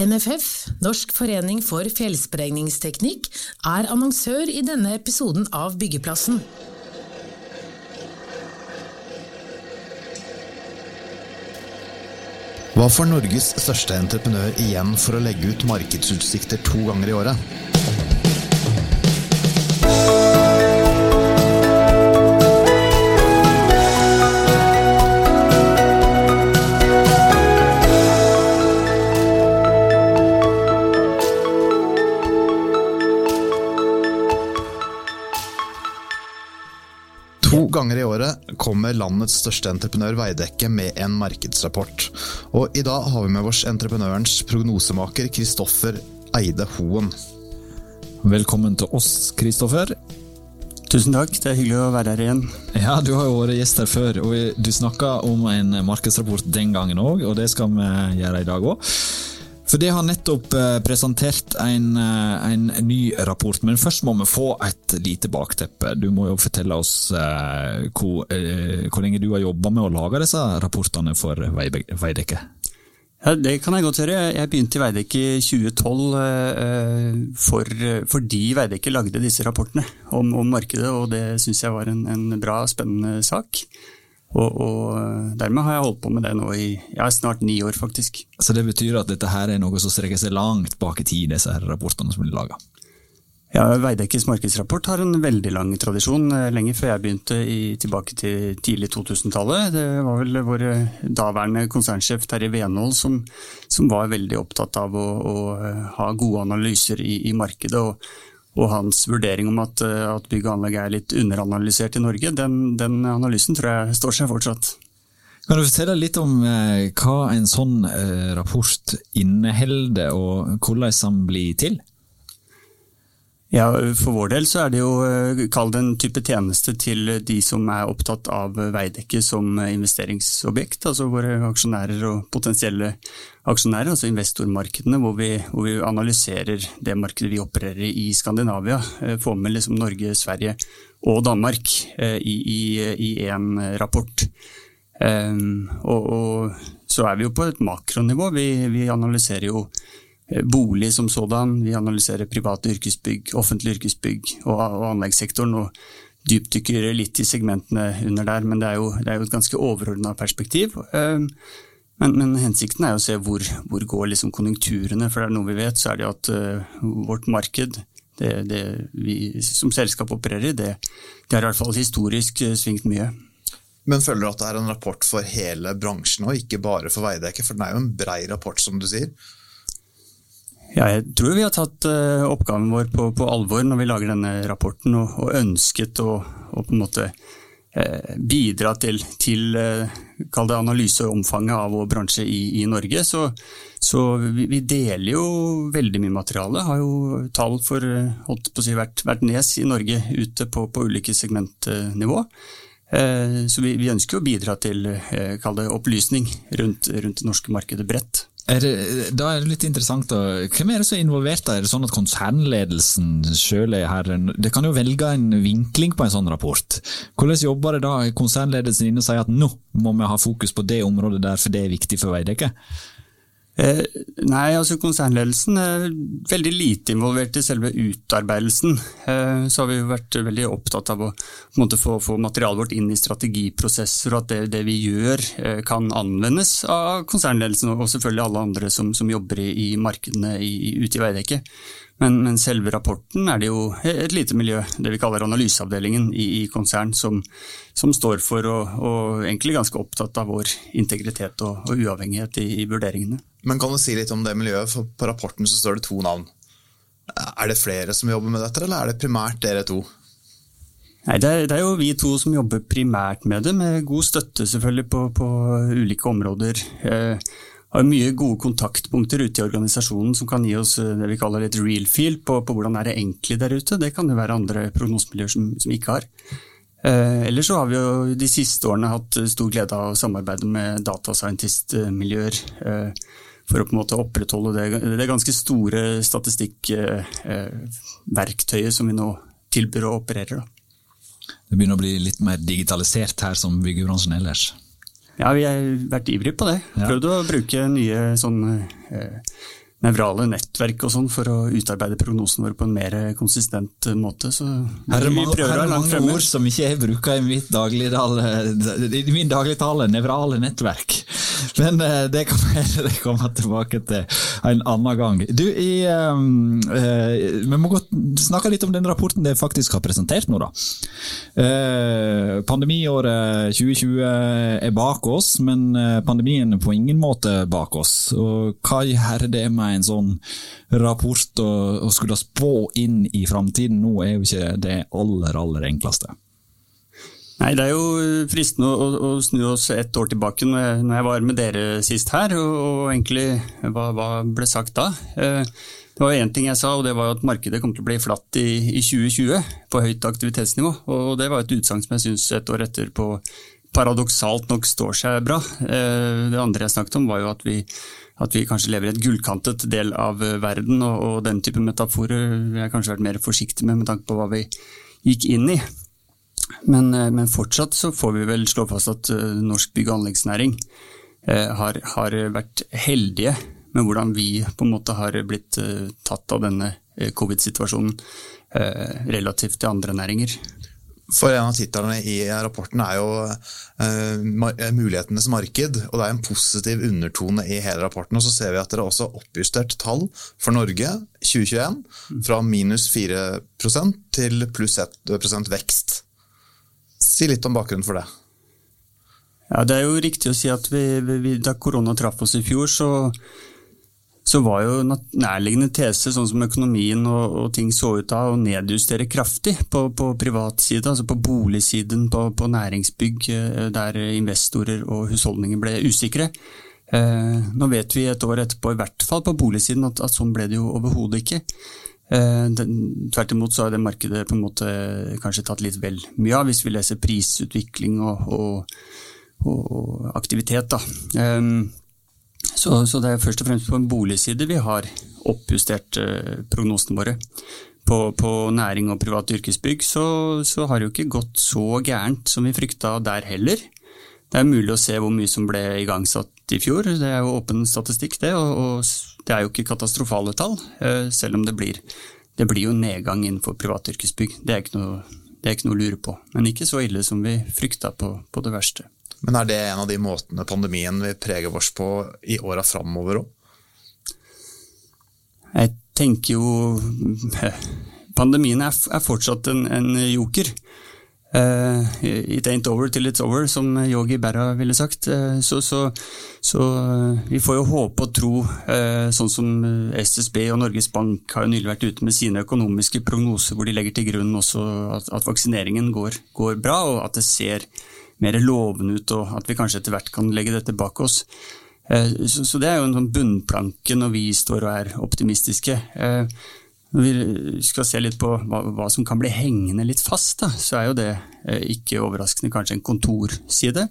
NFF, Norsk forening for fjellsprengningsteknikk, er annonsør i denne episoden av Byggeplassen. Hva får Norges største entreprenør igjen for å legge ut markedsutsikter to ganger i året? Kommer landets største entreprenør Veidekke med en markedsrapport. Og i dag har vi med oss entreprenørens prognosemaker Kristoffer Eide Hoen. Velkommen til oss, Kristoffer. Tusen takk, det er hyggelig å være her igjen. Ja, Du har jo vært gjest her før, og du snakka om en markedsrapport den gangen òg, og det skal vi gjøre i dag òg. For det har nettopp eh, presentert en, eh, en, ny rapport, men først må vi få et lite bakteppe. Du må jo fortelle oss eh, hvor, eh, hvor, lenge du har jobba med å lage disse rapportene for Veidekke. Ja, Det kan jeg godt gjøre. Jeg begynte i Veidekke i 2012 eh, for, fordi Veidekke lagde disse rapportene om, om markedet, og det syns jeg var en, en bra, spennende sak. Og, og, dermed har jeg holdt på med det nå i ja, snart ni år, faktisk. Så det betyr at dette her er noe som strekker seg langt bak i tid, disse her rapportene som blir laga? Ja, Veidekkes markedsrapport har en veldig lang tradisjon, eh, lenge før jeg begynte i, tilbake til tidlig 2000-tallet. Det var vel vår daværende konsernsjef Terje Venhold som, som, var veldig opptatt av å, å ha gode analyser i, i markedet. og og hans vurdering om at, eh, at bygg og anlegg er litt underanalysert i Norge, den, den, analysen tror jeg står seg fortsatt. Kan du fortelle litt om eh, hva en sånn eh, rapport inneholder, og hvordan den blir til? Ja, For vår del så er det jo kalt kall det en type tjeneste til de som er opptatt av Veidekke som investeringsobjekt. Altså våre aksjonærer og potensielle aksjonærer, altså investormarkedene, hvor vi, hvor vi analyserer det markedet vi opererer i Skandinavia. Eh, får med liksom Norge, Sverige og Danmark eh, i én rapport. Og, og, så er vi jo på et makronivå. Vi, vi analyserer jo Eh, bolig som sådan. Vi analyserer private yrkesbygg, offentlige yrkesbygg og, og anleggssektoren. og dypdykker litt i segmentene under der, men det er jo, det er jo et ganske overordna perspektiv. Eh, men, men, hensikten er å se hvor, hvor går liksom konjunkturene, for det er noe vi vet, så er det at uh, vårt marked, det, det, vi som selskap opererer i, det, det har i hvert fall historisk svingt mye. Men føler du at det er en rapport for hele bransjen og ikke bare for Veidekke? For den er jo en brei rapport, som du sier. Jeg tror vi har tatt uh, oppgaven vår på, på, alvor når vi lager denne rapporten, og, og ønsket å, på en måte uh, bidra til, til det analyseomfanget av vår bransje i, i Norge. Så, så vi, vi, deler jo veldig mye materiale. Har jo tall for si, hvert, hvert nes i Norge ute på, på ulike segmentnivå. Så vi, vi, ønsker å bidra til det opplysning rundt, rundt det norske markedet bredt. Er da er det litt interessant. Hvem er det som er involvert? Er det sånn at konsernledelsen selv er her? Det kan jo velge en vinkling på en sånn rapport. Hvordan jobber det da konsernledelsen inne og sier at nå må vi ha fokus på det området der, for det er viktig for Veidekke? Eh, nei, altså konsernledelsen er veldig lite involvert i selve utarbeidelsen. Eh, så har vi vært veldig opptatt av å måte, få, få, materialet vårt inn i strategiprosesser, og at det, det vi gjør eh, kan anvendes av konsernledelsen og selvfølgelig alle andre som, som jobber i markedene i, ute i Veidekke. Men, men, selve rapporten er det jo et lite miljø, det vi kaller analyseavdelingen i, i konsern, som, som, står for og, og egentlig ganske opptatt av vår integritet og, og uavhengighet i, i, vurderingene. Men kan du si litt om det miljøet? For på rapporten så står det to navn. Er det flere som jobber med dette, eller er det primært dere to? Nei, det er, det er, jo vi to som jobber primært med det, med god støtte selvfølgelig på, på ulike områder. Eh, har mye gode kontaktpunkter ute i organisasjonen som kan gi oss eh, det vi kaller et real feel på, på hvordan er det egentlig der ute. Det kan jo være andre prognosemiljøer som, som ikke har. Eh, ellers så har vi jo de siste årene hatt stor glede av å samarbeide med datascientist-miljøer eh, for å på en måte opprettholde det, det ganske store statistikkverktøyet eh, som vi nå tilbyr og opererer. Da. Det begynner å bli litt mer digitalisert her som byggebransjen ellers? Ja, vi har vært ivrige på det. Prøvd å bruke nye sånn, eh, nevrale nettverk og sånn for å utarbeide prognosene våre på en mer konsistent måte. Så her er mange, her er mange ord som ikke jeg bruker i mitt dagligtale, i min dagligtale, nevrale nettverk. Men eh, det kan heller komme tilbake til en annen gang. Du, i, um, uh, Vi må snakke litt om den rapporten dere faktisk har presentert nå, da. Uh, pandemiåret 2020 er bak oss, men eh, pandemien er på ingen måte bak oss. Og hva gjør det med en sånn rapport og, og skulle spå inn i framtiden nå, er jo ikke det aller, aller enkleste. Nei, Det er jo fristende å, å snu oss ett år tilbake, når jeg, var med dere sist her, og, og egentlig hva, hva, ble sagt da? Eh, det var én ting jeg sa, og det var at markedet kom til å bli flatt i, i 2020 på høyt aktivitetsnivå. og Det var et utsagn som jeg syns et år etterpå paradoksalt nok står seg bra. Eh, det andre jeg snakket om, var jo at vi at vi kanskje lever i et gullkantet del av eh, verden, og, og den type metaforer vil jeg kanskje vært mer forsiktig med med tanke på hva vi gikk inn i. Men, eh, men fortsatt så får vi vel slå fast at uh, norsk bygg- og anleggsnæring har, har, vært heldige med hvordan vi på en måte har blitt tatt av denne covid-situasjonen relativt til andre næringer. For En av titlene i rapporten er jo uh, mulighetenes marked. og Det er en positiv undertone i hele rapporten. og Så ser vi at dere også har oppjustert tall for Norge 2021 fra minus 4 til pluss 1% vekst. Si litt om bakgrunnen for det. Ja, Det er jo riktig å si at vi, vi, da korona traff oss i fjor, så så var jo nærliggende tese, sånn som økonomien og, og ting så ut av, å nedjustere kraftig på, på privat side, altså på boligsiden, på, på, næringsbygg, eh, der investorer og husholdninger ble usikre. Eh, nå vet vi et år etterpå, i hvert fall på boligsiden, at, at sånn ble det jo overhodet ikke. Eh, tvert imot så har det markedet på en måte kanskje tatt litt vel mye av, hvis vi leser prisutvikling og, og, og aktivitet. da. Så, så, det er først og fremst på en boligside vi har oppjustert eh, prognosene våre. På, på, næring og private yrkesbygg så, så, har det jo ikke gått så gærent som vi frykta der heller. Det er mulig å se hvor mye som ble igangsatt i fjor, det er jo åpen statistikk det. Og, og det er jo ikke katastrofale tall, eh, selv om det blir, det blir jo nedgang innenfor private yrkesbygg. Det er, noe, det er, ikke noe, å lure på. Men ikke så ille som vi frykta på, på det verste. Men er det en av de måtene pandemien vil prege oss på i åra framover òg? Jeg tenker jo Pandemien er, fortsatt en, en joker. Uh, it ain't over till it's over, som Yogi Berra ville sagt. Uh, så, så, så uh, vi får jo håpe og tro, sånn som SSB og Norges Bank har jo nylig vært ute med sine økonomiske prognoser, hvor de legger til grunn også at, at vaksineringen går, går, bra, og at det ser mer lovende ut, og at vi kanskje etter hvert kan legge dette bak oss. Så, så det er jo en sånn bunnplanke når vi står og er optimistiske. Når vi skal se litt på hva, som kan bli hengende litt fast, så er jo det eh, ikke overraskende kanskje en kontorside.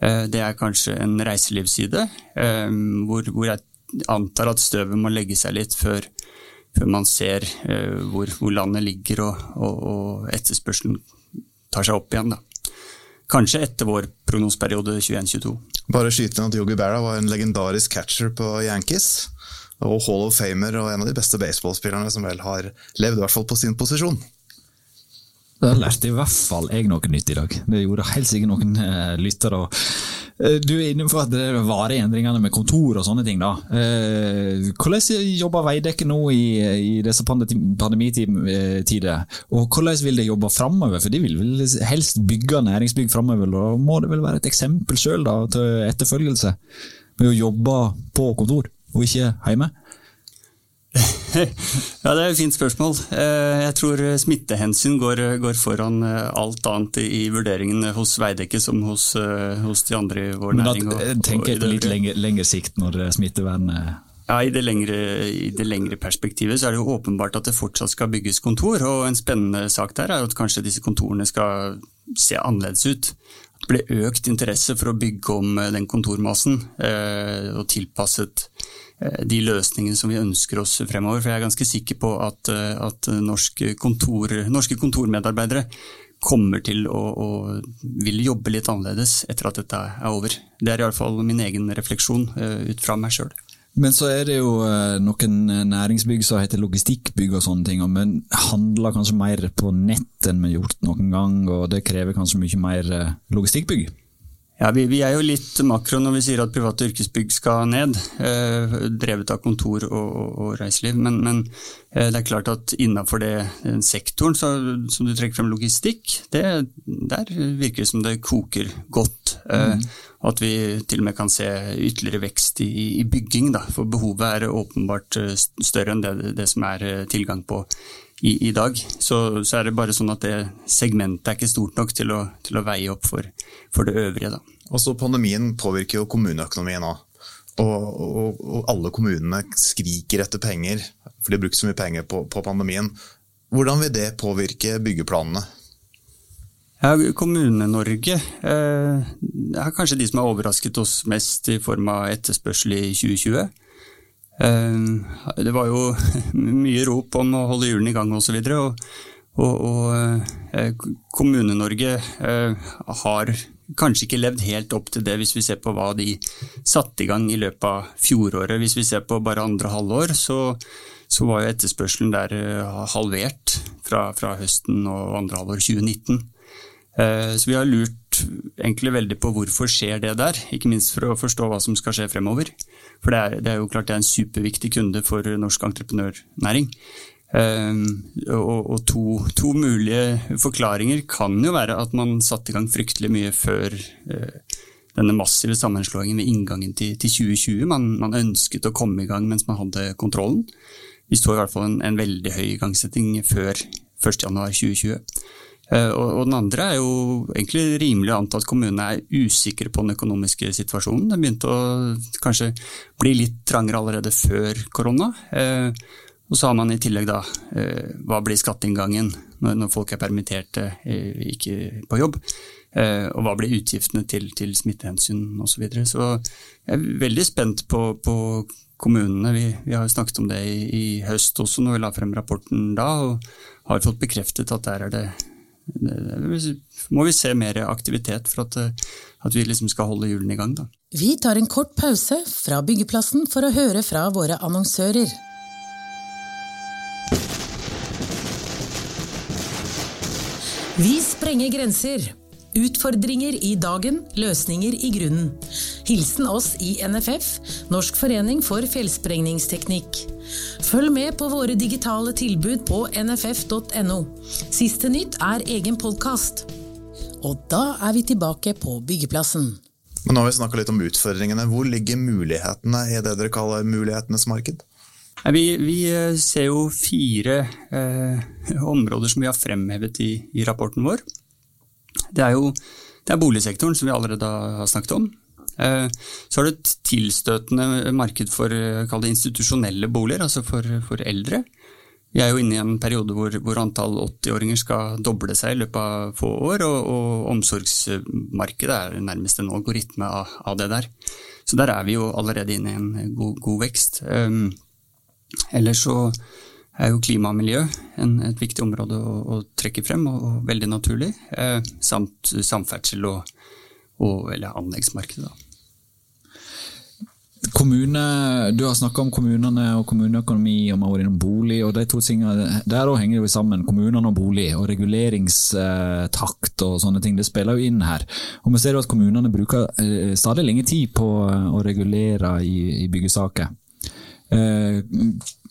Eh, det er kanskje en reiselivsside, eh, hvor, jeg antar at støvet må legge seg litt før, før man ser eh, hvor, hvor, landet ligger og, og, og, etterspørselen tar seg opp igjen. Da. Kanskje etter vår prognoseperiode 21-22. Bare skyte inn at Yogi Berra var en legendarisk catcher på Yankees og Hall of Famer og en av de beste baseballspillerne som vel har levd, i hvert fall på sin posisjon. Da lærte i hvert fall jeg noe nytt i dag. Det gjorde helt sikkert noen uh, lyttere. Uh, du er inne på at det er varige endringene med kontor og sånne ting. da. Uh, hvordan jobber Veidekke nå i, i disse pandemitider? Og hvordan vil de jobbe framover? For de vil vel helst bygge næringsbygg framover. Da må det vel være et eksempel sjøl til etterfølgelse med å jobbe på kontor? og ikke hjemme? Ja, Det er et fint spørsmål. Jeg tror smittehensyn går, går foran alt annet i vurderingen hos Veidekke som hos, hos, de andre i vår næring. Men tenker jeg litt lengre, lengre sikt når smittevernet ja, i det, lengre, I det lengre perspektivet så er det jo åpenbart at det fortsatt skal bygges kontor. og En spennende sak der er jo at kanskje disse kontorene skal se annerledes ut. Det ble økt interesse for å bygge om den kontormassen eh, og tilpasset de løsningene som vi ønsker oss fremover. For jeg er ganske sikker på at, at norske, kontor, norske, kontormedarbeidere kommer til å, å vil jobbe litt annerledes etter at dette er over. Det er iallfall min egen refleksjon ut fra meg sjøl. Men så er det jo eh, noen næringsbygg som heter logistikkbygg og sånne ting, men handler kanskje mer på nett enn vi har gjort noen gang, og det krever kanskje mye mer eh, logistikkbygg? Ja, vi, vi, er jo litt makro når vi sier at private yrkesbygg skal ned, eh, drevet av kontor og, og, og reiseliv. Men, men eh, det er klart at innafor den sektoren så, som du trekker frem logistikk, det, der virker det som det koker godt. Eh, mm. At vi til og med kan se ytterligere vekst i, i bygging. Da, for behovet er åpenbart eh, større enn det, det som er eh, tilgang på i, i dag. Så, så, er det bare sånn at det segmentet er ikke stort nok til å, til å veie opp for, for det øvrige. Da. Også pandemien påvirker jo kommuneøkonomien òg. Og, og, og, alle kommunene skriker etter penger, for de har brukt så mye penger på, på pandemien. Hvordan vil det påvirke byggeplanene? Ja, Kommune-Norge eh, er kanskje de som har overrasket oss mest i form av etterspørsel i 2020. Ehm, det var jo mye rop om å holde hjulene i gang osv. Og, og, og og Kommune-Norge eh, har kanskje ikke levd helt opp til det, hvis vi ser på hva de satte i gang i løpet av fjoråret. Hvis vi ser på bare andre halvår, så, så var jo etterspørselen der eh, halvert fra, fra høsten og andre halvår 2019. Så vi har lurt egentlig veldig på hvorfor skjer det der, ikke minst for å forstå hva som skal skje fremover. For det er, det er, jo klart det er en superviktig kunde for norsk entreprenørnæring. Um, og, og to, to, mulige forklaringer kan jo være at man satte i gang fryktelig mye før uh, denne massive sammenslåingen ved inngangen til, til 2020. Man, man, ønsket å komme i gang mens man hadde kontrollen. Vi står i hvert fall en, en veldig høy igangsetting før 1.1.2020. Eh, og den andre er jo egentlig rimelig å anta at kommunene er usikre på den økonomiske situasjonen. Den begynte å kanskje bli litt trangere allerede før korona. Eh, og så har man i tillegg da eh, hva blir skatteinngangen når folk er permitterte, ikke på jobb? Og hva blir utgiftene til, til smittehensyn osv. Så, videre. så jeg er veldig spent på, på kommunene. Vi, vi, har snakket om det i, i høst også når vi la frem rapporten da, og har fått bekreftet at der er det må vi se mer aktivitet for at, eh, at vi liksom skal holde hjulene i gang. Da. Vi tar en kort pause fra byggeplassen for å høre fra våre annonsører. Vi sprenger grenser. Utfordringer i dagen, løsninger i grunnen. Hilsen oss i NFF, Norsk forening for fjellsprengningsteknikk. Følg med på våre digitale tilbud på nff.no. Siste nytt er egen podkast. Og da er vi tilbake på byggeplassen. Men nå har vi snakka litt om utfordringene. Hvor ligger mulighetene i det dere kaller mulighetenes marked? Vi, vi eh, ser jo fire eh, områder som vi har fremhevet i, i rapporten vår. Det er jo det er boligsektoren, som vi allerede har snakket om. Eh, så har du et tilstøtende marked for eh, institusjonelle boliger, altså for, for, eldre. Vi er jo inne i en periode hvor, hvor antall 80-åringer skal doble seg i løpet av få år, og, og omsorgsmarkedet er nærmest en algoritme av, av, det der. Så der er vi jo allerede inne i en god, god vekst. Um, ellers så er jo klima og miljø en, et viktig område å, å trekke frem, og, og veldig naturlig. Eh, samt samferdsel og, og, eller anleggsmarkedet. da. Kommune, Du har snakka om kommunene og kommuneøkonomi, og vi har vært innom bolig. og de to tingene, Der også henger det jo sammen, kommunene og bolig. Og reguleringstakt og sånne ting. Det spiller jo inn her. Og vi ser jo at kommunene bruker eh, stadig lenge tid på å regulere i, i byggesaker. Eh,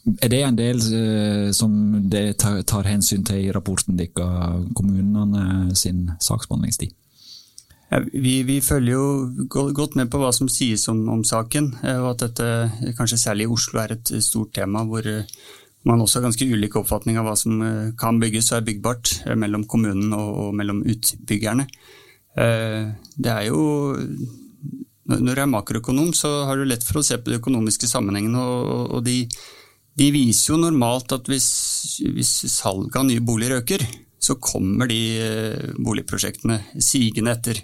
er det en del uh, som det tar, tar, hensyn til i rapporten deres, kommunene sin saksbehandlingstid? Ja, vi, vi, følger jo godt med på hva som sies om, om, saken, eh, og at dette kanskje særlig i Oslo er et stort tema hvor eh, man også har ganske ulik oppfatning av hva som kan bygges og er byggbart mellom kommunen og, og mellom utbyggerne. Det er jo Når du er makroøkonom, så har du lett for å se på de økonomiske sammenhengene, og, og de de viser jo normalt at hvis, hvis salget av nye boliger øker, så kommer de eh, boligprosjektene sigende etter.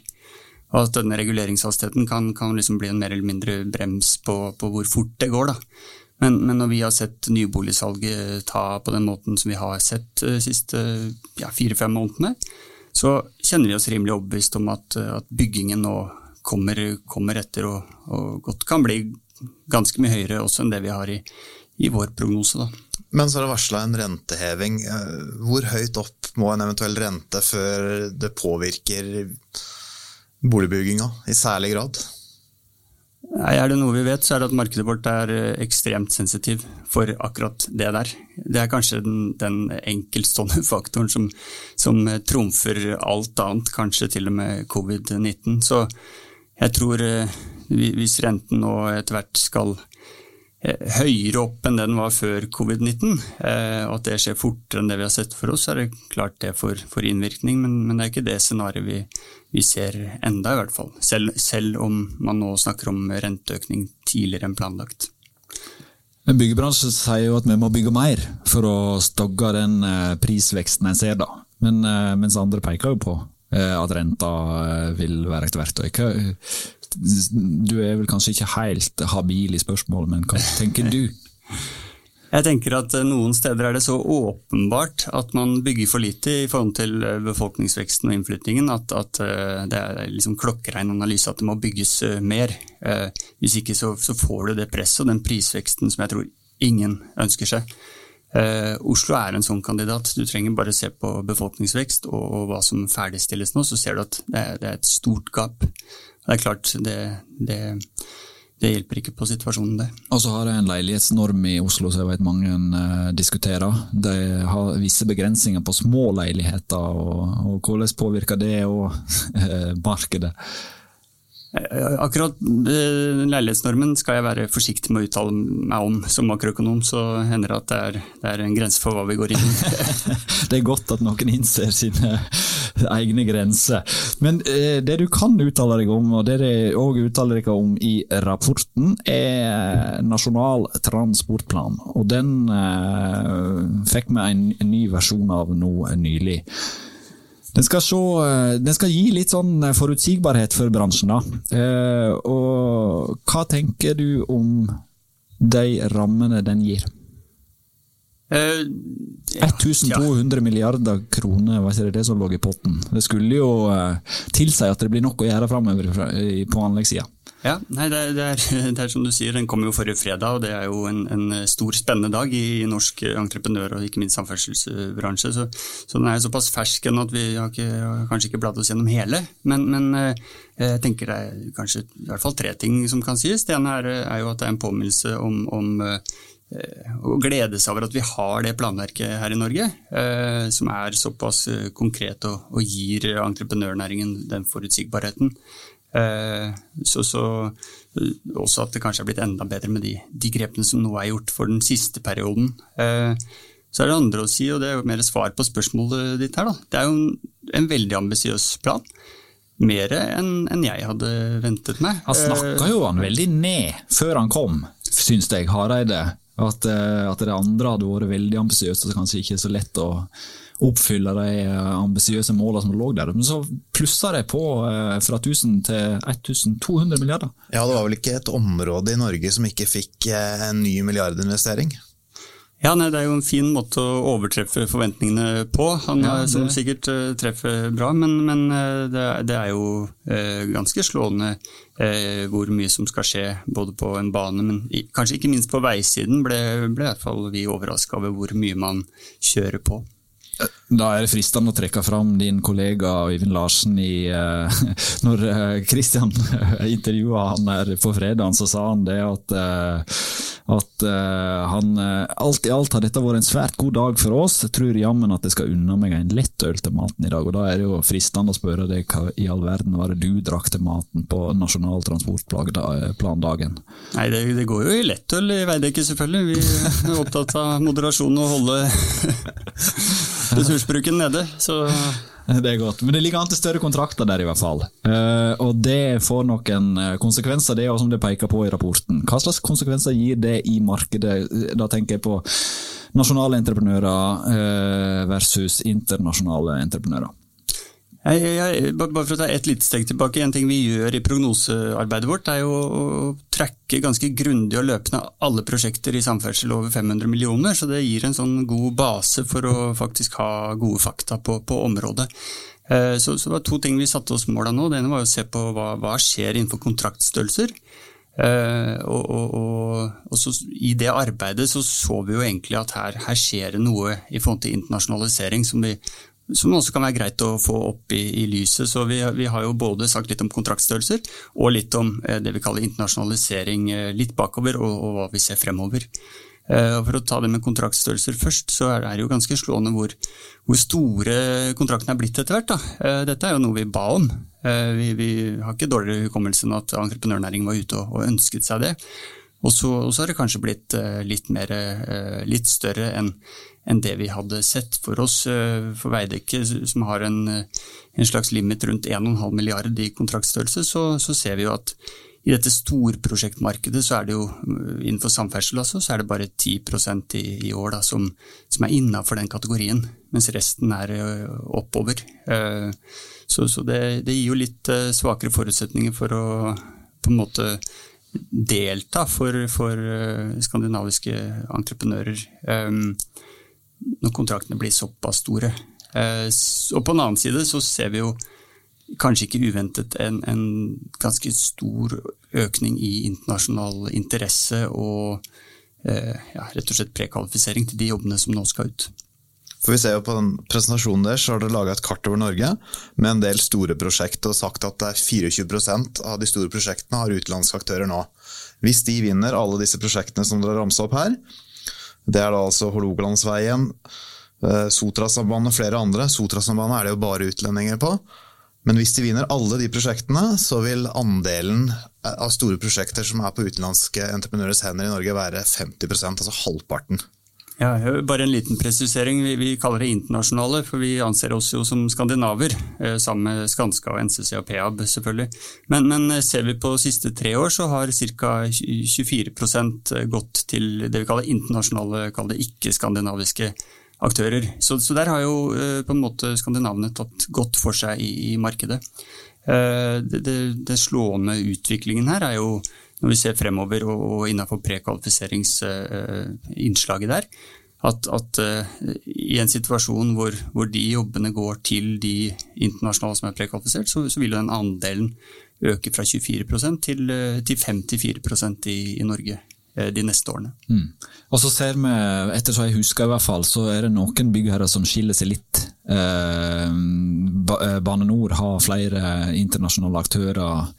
Og at denne reguleringshastigheten kan, kan liksom bli en mer eller mindre brems på, på hvor fort det går. Men, men, når vi har sett nyboligsalget ta på den måten som vi har sett de eh, siste ja, fire-fem månedene, så kjenner vi oss rimelig overbevist om at, at byggingen nå kommer, kommer etter og, og, godt kan bli ganske mye høyere også enn det vi har i, i vår prognose. da. Men så er det varsla en renteheving. Hvor høyt opp må en eventuell rente før det påvirker boligbygginga i særlig grad? Nei, Er det noe vi vet, så er det at markedet vårt er eh, ekstremt sensitiv for akkurat det der. Det er kanskje den, den enkeltstående faktoren som, som trumfer alt annet, kanskje til og med covid-19. Så jeg tror eh, hvis renten nå etter hvert skal Eh, høyere opp enn den var før covid-19, eh, og at det skjer fortere enn det vi har sett for oss, er det klart det får, får innvirkning. Men, men, det er ikke det scenarioet vi, vi, ser enda, i hvert fall. Selv, selv, om man nå snakker om renteøkning tidligere enn planlagt. Byggebransjen sier jo at vi må bygge mer for å stogge den eh, prisveksten en ser, da. Men, mens andre peker jo på at renta vil være et verktøy. Du er vel kanskje ikke helt habil i spørsmålet, men hva tenker du? Jeg tenker at eh, Noen steder er det så åpenbart at man bygger for lite i forhold til eh, befolkningsveksten og innflyttingen at, at eh, det er liksom klokkerein analyse at det må bygges mer. Hvis ikke så, så får du det presset og den prisveksten som jeg tror ingen ønsker seg. Oslo er en sånn kandidat. Du trenger bare se på befolkningsvekst og, hva som ferdigstilles nå, så ser du at det er, det er et stort gap. Det er klart, det, det, det hjelper ikke på situasjonen, det. Og så har jeg en leilighetsnorm i Oslo som jeg vet mange uh, diskuterer. De har visse begrensninger på små leiligheter, og, og hvordan påvirker det og uh, markedet? Eh, akkurat eh, leilighetsnormen skal jeg være forsiktig med å uttale meg om. Som makroøkonom så hender det at det er, det er en grense for hva vi går inn i. det er godt at noen innser sine egne grenser. Men eh, det du kan uttale deg om, og det dere òg uttaler dere om i rapporten, er Nasjonal transportplan. Og den eh, fikk vi en, en ny versjon av nå nylig. Den skal, se, eh, den skal, gi litt sånn forutsigbarhet for bransjen. da. Eh, og hva tenker du om de rammene den gir? Uh, ja, 1200 ja. milliarder kroner, var ikke det det som lå i potten? Det skulle jo uh, tilsi at det blir nok å gjøre framover på anleggssida. Ja, nei, det, er, det, er, det, er, som du sier, den kom jo forrige fredag, og det er jo en, en stor, spennende dag i, i, norsk entreprenør- og ikke minst samferdselsbransje. Så, så, den er såpass fersk at vi har, ikke, har kanskje ikke bladd oss gjennom hele. Men, men, eh, jeg tenker det er kanskje i hvert fall tre ting som kan sies. Det ene er, er jo at det er en påminnelse om, om å eh, glede seg over at vi har det planverket her i Norge, eh, som er såpass konkret og, gir entreprenørnæringen den forutsigbarheten. Eh, så, så, også at det kanskje er blitt enda bedre med de, de, grepene som nå er gjort for den siste perioden. Eh, så er det andre å si, og det er jo mer svar på spørsmålet ditt her, da. Det er jo en, en veldig ambisiøs plan. Mer enn en jeg hadde ventet meg. Han snakka jo han veldig ned før han kom, syns jeg, Hareide. At, eh, at det andre hadde vært veldig ambisiøst og kanskje ikke så lett å oppfylle de eh, ambisiøse målene som lå der. Men så plussa de på eh, fra 1000 til 1200 milliarder. Ja, det var vel ikke et område i Norge som ikke fikk en ny milliardinvestering? Ja, nei, Det er jo en fin måte å overtreffe forventningene på, han, ja, det... som sikkert uh, treffer bra. Men, men uh, det, det, er jo uh, ganske slående hvor mye som skal skje både på en bane, men i, kanskje ikke minst på veisiden ble, ble i hvert fall vi overraska over hvor mye man kjører på. Da er det fristende å trekke fram din kollega Øyvind Larsen i uh, Når Kristian uh, intervjua han her på fredag, så sa han det at, at han Alt i alt har dette vært en svært god dag for oss. Jeg tror jammen at jeg skal unna meg en lett øl til maten i dag. Og da er det jo fristende å spørre deg hva i all verden var det du drakk til maten på Nasjonal transportplan-dagen? Nei, det, det, går jo i lettøl i Veidekke, selvfølgelig. Vi er opptatt av moderasjon og holde ressursbruken nede. Så det er godt. Men det ligger an til større kontrakter der, i hvert fall. Uh, og det får noen eh, konsekvenser, det som det peker på i rapporten. Hva slags konsekvenser gir det i markedet? Da tenker jeg på nasjonale entreprenører uh, versus internasjonale entreprenører. Jeg, jeg, bare for å ta et lite steg tilbake. En ting vi gjør i prognosearbeidet vårt, er jo å trekke ganske grundig og løpende alle prosjekter i samferdsel over 500 millioner. Så det gir en sånn god base for å faktisk ha gode fakta på, på området. Eh, så, så, det var to ting vi satte oss mål av nå. Det ene var å se på hva, hva skjer innenfor kontraktstørrelser. Uh, og, og, og, og så, I det arbeidet så, så vi jo egentlig at her, her, skjer det noe i forhold til internasjonalisering som, vi, som også kan være greit å få opp i, i lyset. Så vi, vi, har jo både sagt litt om kontraktstørrelser og litt om eh, det vi kaller internasjonalisering eh, litt bakover, og, og, hva vi ser fremover. Eh, for å ta det med kontraktstørrelser først, så er det jo ganske slående hvor, hvor store kontraktene er blitt etter hvert. Eh, dette er jo noe vi ba om. Eh, vi, vi har ikke dårligere hukommelse enn at entreprenørnæringen var ute og, og ønsket seg det. Og så, har det kanskje blitt litt, mer, litt større enn enn det vi hadde sett for oss. For Veidekke, som har en, en slags limit rundt 1,5 milliard i kontraktstørrelse, så, så ser vi jo at i dette storprosjektmarkedet så er det jo innenfor samferdsel altså, så er det bare 10 i, i år da, som, som er innafor den kategorien, mens resten er oppover. Så, så det, det, gir jo litt svakere forutsetninger for å på en måte delta for, for skandinaviske entreprenører når kontraktene blir såpass store. og på den annen side så ser vi jo kanskje ikke uventet en, en, ganske stor økning i internasjonal interesse og eh, ja, rett og slett prekvalifisering til de jobbene som nå skal ut. For vi ser jo På den presentasjonen der så har dere laga et kart over Norge med en del store prosjekter og sagt at det er 24% av de store prosjektene har utenlandske aktører nå. Hvis de vinner alle disse prosjektene som dere ramser opp her, det er da altså Hålogalandsveien, eh, Sotrasambandet flere andre. Sotrasambandet er det jo bare utlendinger på. Men hvis de vinner alle de prosjektene, så vil andelen av store prosjekter som er på utenlandske entreprenørers hender i Norge være 50% altså halvparten. Ja, bare en liten presisering. Vi, vi, kaller det internasjonale, for vi anser oss jo som skandinaver. Eh, sammen med Skanska og NCC og Peab, selvfølgelig. Men, men eh, ser vi på de siste tre år, så har ca. 24% gått til det vi kaller internasjonale, kall det ikke-skandinaviske aktører. Så, så, der har jo eh, på en måte skandinavene tatt godt for seg i, i markedet. Eh, det, det, det, slående utviklingen her er jo, når vi ser fremover og, og innenfor prekvalifiseringsinnslaget der, at, at uh, i en situasjon hvor, hvor, de jobbene går til de internasjonale som er prekvalifisert, så, så vil den andelen øke fra 24 til, til 54 i, i Norge. Eh, de neste årene. Mm. Og så ser vi, etter så jeg husker i hvert fall, så er det noen byggherrer som skiller seg litt. Eh, eh, Bane Nor har flere internasjonale aktører.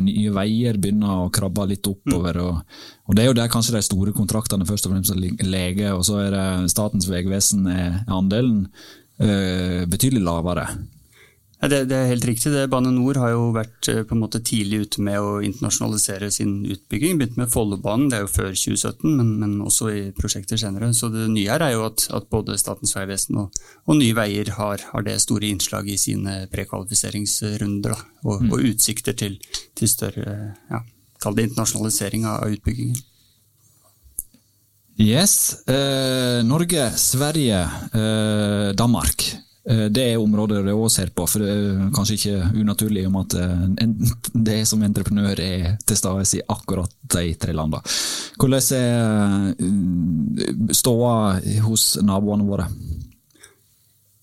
Nye Veier begynner å krabbe litt oppover. Mm. Og, og, Det er jo der kanskje de store kontraktene først og fremst lege, og så er det Statens vegvesen er andelen betydelig lavere. Ja, det, det, er helt riktig. Det. Bane Nor har jo vært eh, på en måte tidlig ute med å internasjonalisere sin utbygging. Begynte med Follobanen, det er jo før 2017, men, men, også i prosjekter senere. Så det nye her er jo at, at både Statens vegvesen og, og, Nye Veier har, har, det store innslaget i sine prekvalifiseringsrunder. Da, og, mm. og, utsikter til, til større ja, kall det internasjonalisering av, av utbyggingen. Yes. Eh, Norge, Sverige, eh, Danmark. Eh, det er områder det òg ser på, for det er kanskje ikke unaturlig om at eh, det som entreprenør er til stede i akkurat de tre landene. Hvordan er eh, ståa hos naboene våre?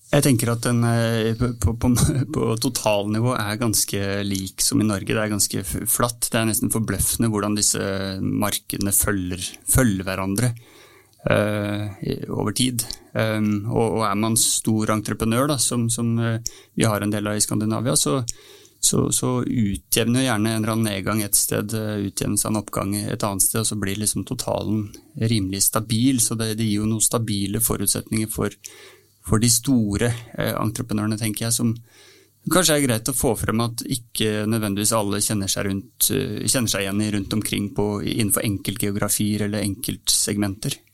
Jeg tenker at den på, på, på, totalnivå er ganske lik som i Norge. Det er ganske flatt. Det er nesten forbløffende hvordan disse markedene følger, følger hverandre. Uh, over tid. Um, og, er man stor entreprenør, da, som, som uh, vi har en del av i Skandinavia, så, så, så utjevner gjerne en eller annen nedgang et sted, utjevnes en oppgang et annet sted, og så blir liksom totalen rimelig stabil. Så det, det gir jo noen stabile forutsetninger for, for de store entreprenørene, tenker jeg, som kanskje er greit å få frem at ikke nødvendigvis alle kjenner seg, rundt, kjenner seg igjen rundt omkring på, innenfor enkeltgeografier eller enkeltsegmenter.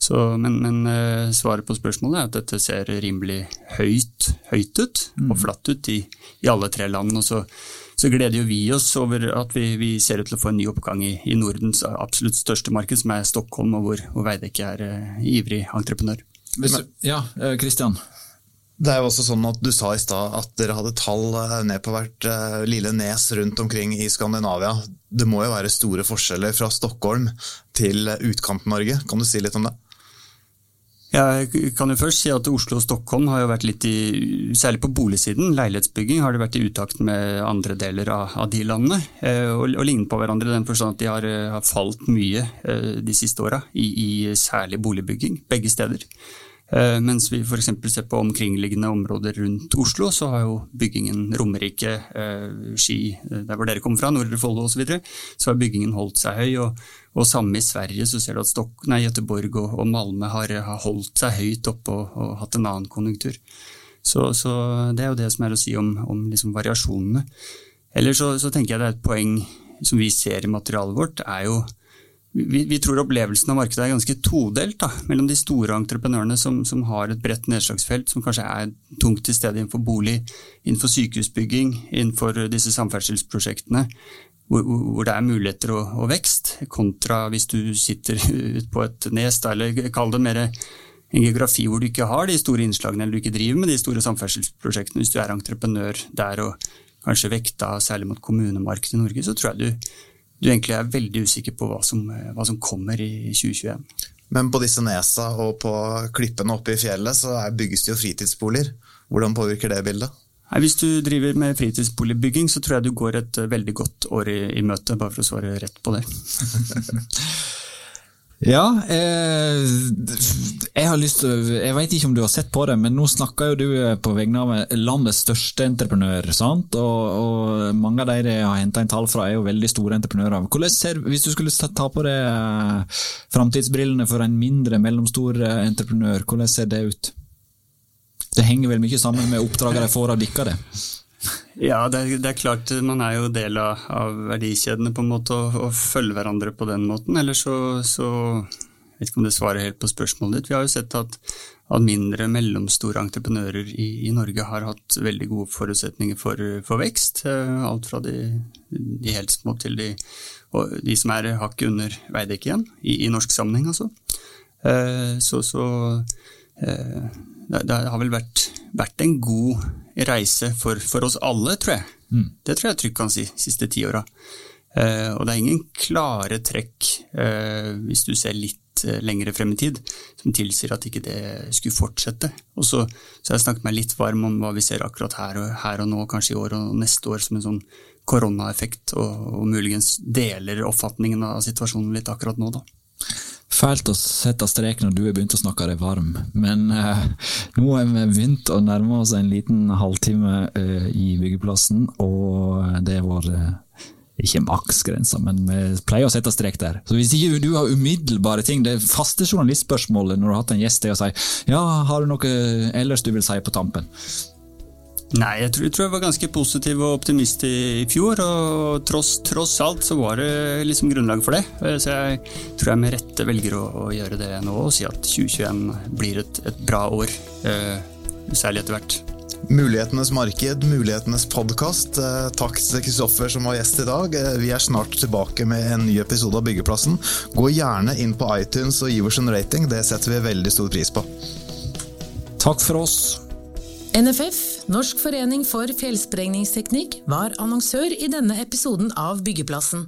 Så, men, men uh, svaret på spørsmålet er at dette ser rimelig høyt, høyt ut, mm. og flatt ut i, i, alle tre land. Og så, så, gleder jo vi oss over at vi, vi, ser ut til å få en ny oppgang i, i Nordens absolutt største marked, som er Stockholm, og hvor, hvor Veidekke er uh, ivrig entreprenør. Hvis, ja, Kristian? Eh, det er jo også sånn at Du sa i stad at dere hadde tall ned på hvert lille nes rundt omkring i Skandinavia. Det må jo være store forskjeller fra Stockholm til Utkant-Norge. Kan du si litt om det? Jeg kan jo først si at Oslo og Stockholm har jo vært litt i, særlig på boligsiden, leilighetsbygging, har det vært i utakt med andre deler av, av de landene. Eh, og, og ligner på hverandre i den forstand at de har, eh, har falt mye eh, de siste åra, i, i, særlig boligbygging, begge steder. Eh, mens vi f.eks. ser på omkringliggende områder rundt Oslo, så har jo byggingen Romerike, eh, Ski, eh, der hvor dere kommer fra, Nordre Follo osv., så, videre, så har byggingen holdt seg høy. Og, og samme i Sverige så ser du at Stok nei, Göteborg og, og Malmö har, har, holdt seg høyt oppe og, og, hatt en annen konjunktur. Så, så, det er jo det som er å si om, om liksom variasjonene. Eller så, så tenker jeg det er et poeng som vi ser i materialet vårt, er jo vi, vi, tror opplevelsen av markedet er ganske todelt da, mellom de store entreprenørene som, som, har et bredt nedslagsfelt, som kanskje er tungt til stede innenfor bolig, innenfor sykehusbygging, innenfor disse samferdselsprosjektene, hvor, hvor det er muligheter og, og, vekst, kontra hvis du sitter ut på et nes, eller kall det mer en geografi hvor du ikke har de store innslagene, eller du ikke driver med de store samferdselsprosjektene. Hvis du er entreprenør der og kanskje vekta særlig mot kommunemarkedet i Norge, så tror jeg du du egentlig er veldig usikker på hva som, hva som kommer i 2021. Men på disse nesa og på klippene oppe i fjellet så bygges det jo fritidsboliger. Hvordan påvirker det bildet? Nei, hvis du driver med fritidsboligbygging, så tror jeg du går et veldig godt år i, i møte, bare for å svare rett på det. Ja, eh, jeg har lyst til Jeg vet ikke om du har sett på det, men nå snakker jo du eh, på vegne av landets største entreprenør. sant? Og, og mange av de jeg har henta inn tall fra, er jo veldig store entreprenører. Hvordan ser, Hvis du skulle ta på deg eh, framtidsbrillene for en mindre, mellomstor eh, entreprenør, hvordan ser det ut? Det henger vel mye sammen med oppdraget de får av dere? Ja, det er, det er, klart man er jo del av, av verdikjedene på en måte og, og følger hverandre på den måten. Eller så, så Jeg vet ikke om det svarer helt på spørsmålet ditt. Vi har jo sett at, at mindre, mellomstore entreprenører i, i, Norge har hatt veldig gode forutsetninger for, for vekst. Eh, alt fra de, de helt små til de, de som er hakket under Veidekke igjen, i, i, norsk sammenheng altså. Eh, så, så eh, det, det, har vel vært, vært en god reise for, for oss alle, tror jeg. Mm. Det tror jeg trygt kan si, siste ti åra. Eh, og det er ingen klare trekk, eh, hvis du ser litt eh, lengre frem i tid, som tilsier at ikke det skulle fortsette. Og så, så har jeg snakket meg litt varm om hva vi ser akkurat her og, her og nå, kanskje i år og neste år, som en sånn koronaeffekt, og, og muligens deler oppfatningen av situasjonen litt akkurat nå, da. Fælt å sette strek når du har begynt å snakke deg varm, men eh, nå har vi begynt å nærme oss en liten halvtime eh, i byggeplassen, og det var eh, ikke maksgrensa, men vi pleier å sette strek der. Så hvis ikke du har umiddelbare ting, det faste journalistspørsmålet når du har hatt en gjest, det å si ja, har du noe ellers du vil si på tampen? Nei, jeg tror, jeg tror, jeg var ganske positiv og optimist i, i fjor. Og tross, tross, alt så var det liksom grunnlag for det. Så jeg tror jeg med rette velger å, å gjøre det nå og si at 2021 blir et, et bra år. Eh, særlig etter hvert. Mulighetenes marked, mulighetenes podkast. Eh, takk til Kristoffer som var gjest i dag. Eh, vi er snart tilbake med en ny episode av Byggeplassen. Gå gjerne inn på iTunes og gi oss en rating. Det setter vi veldig stor pris på. Takk for oss. NFF, Norsk forening for fjellsprengningsteknikk, var annonsør i denne episoden av Byggeplassen.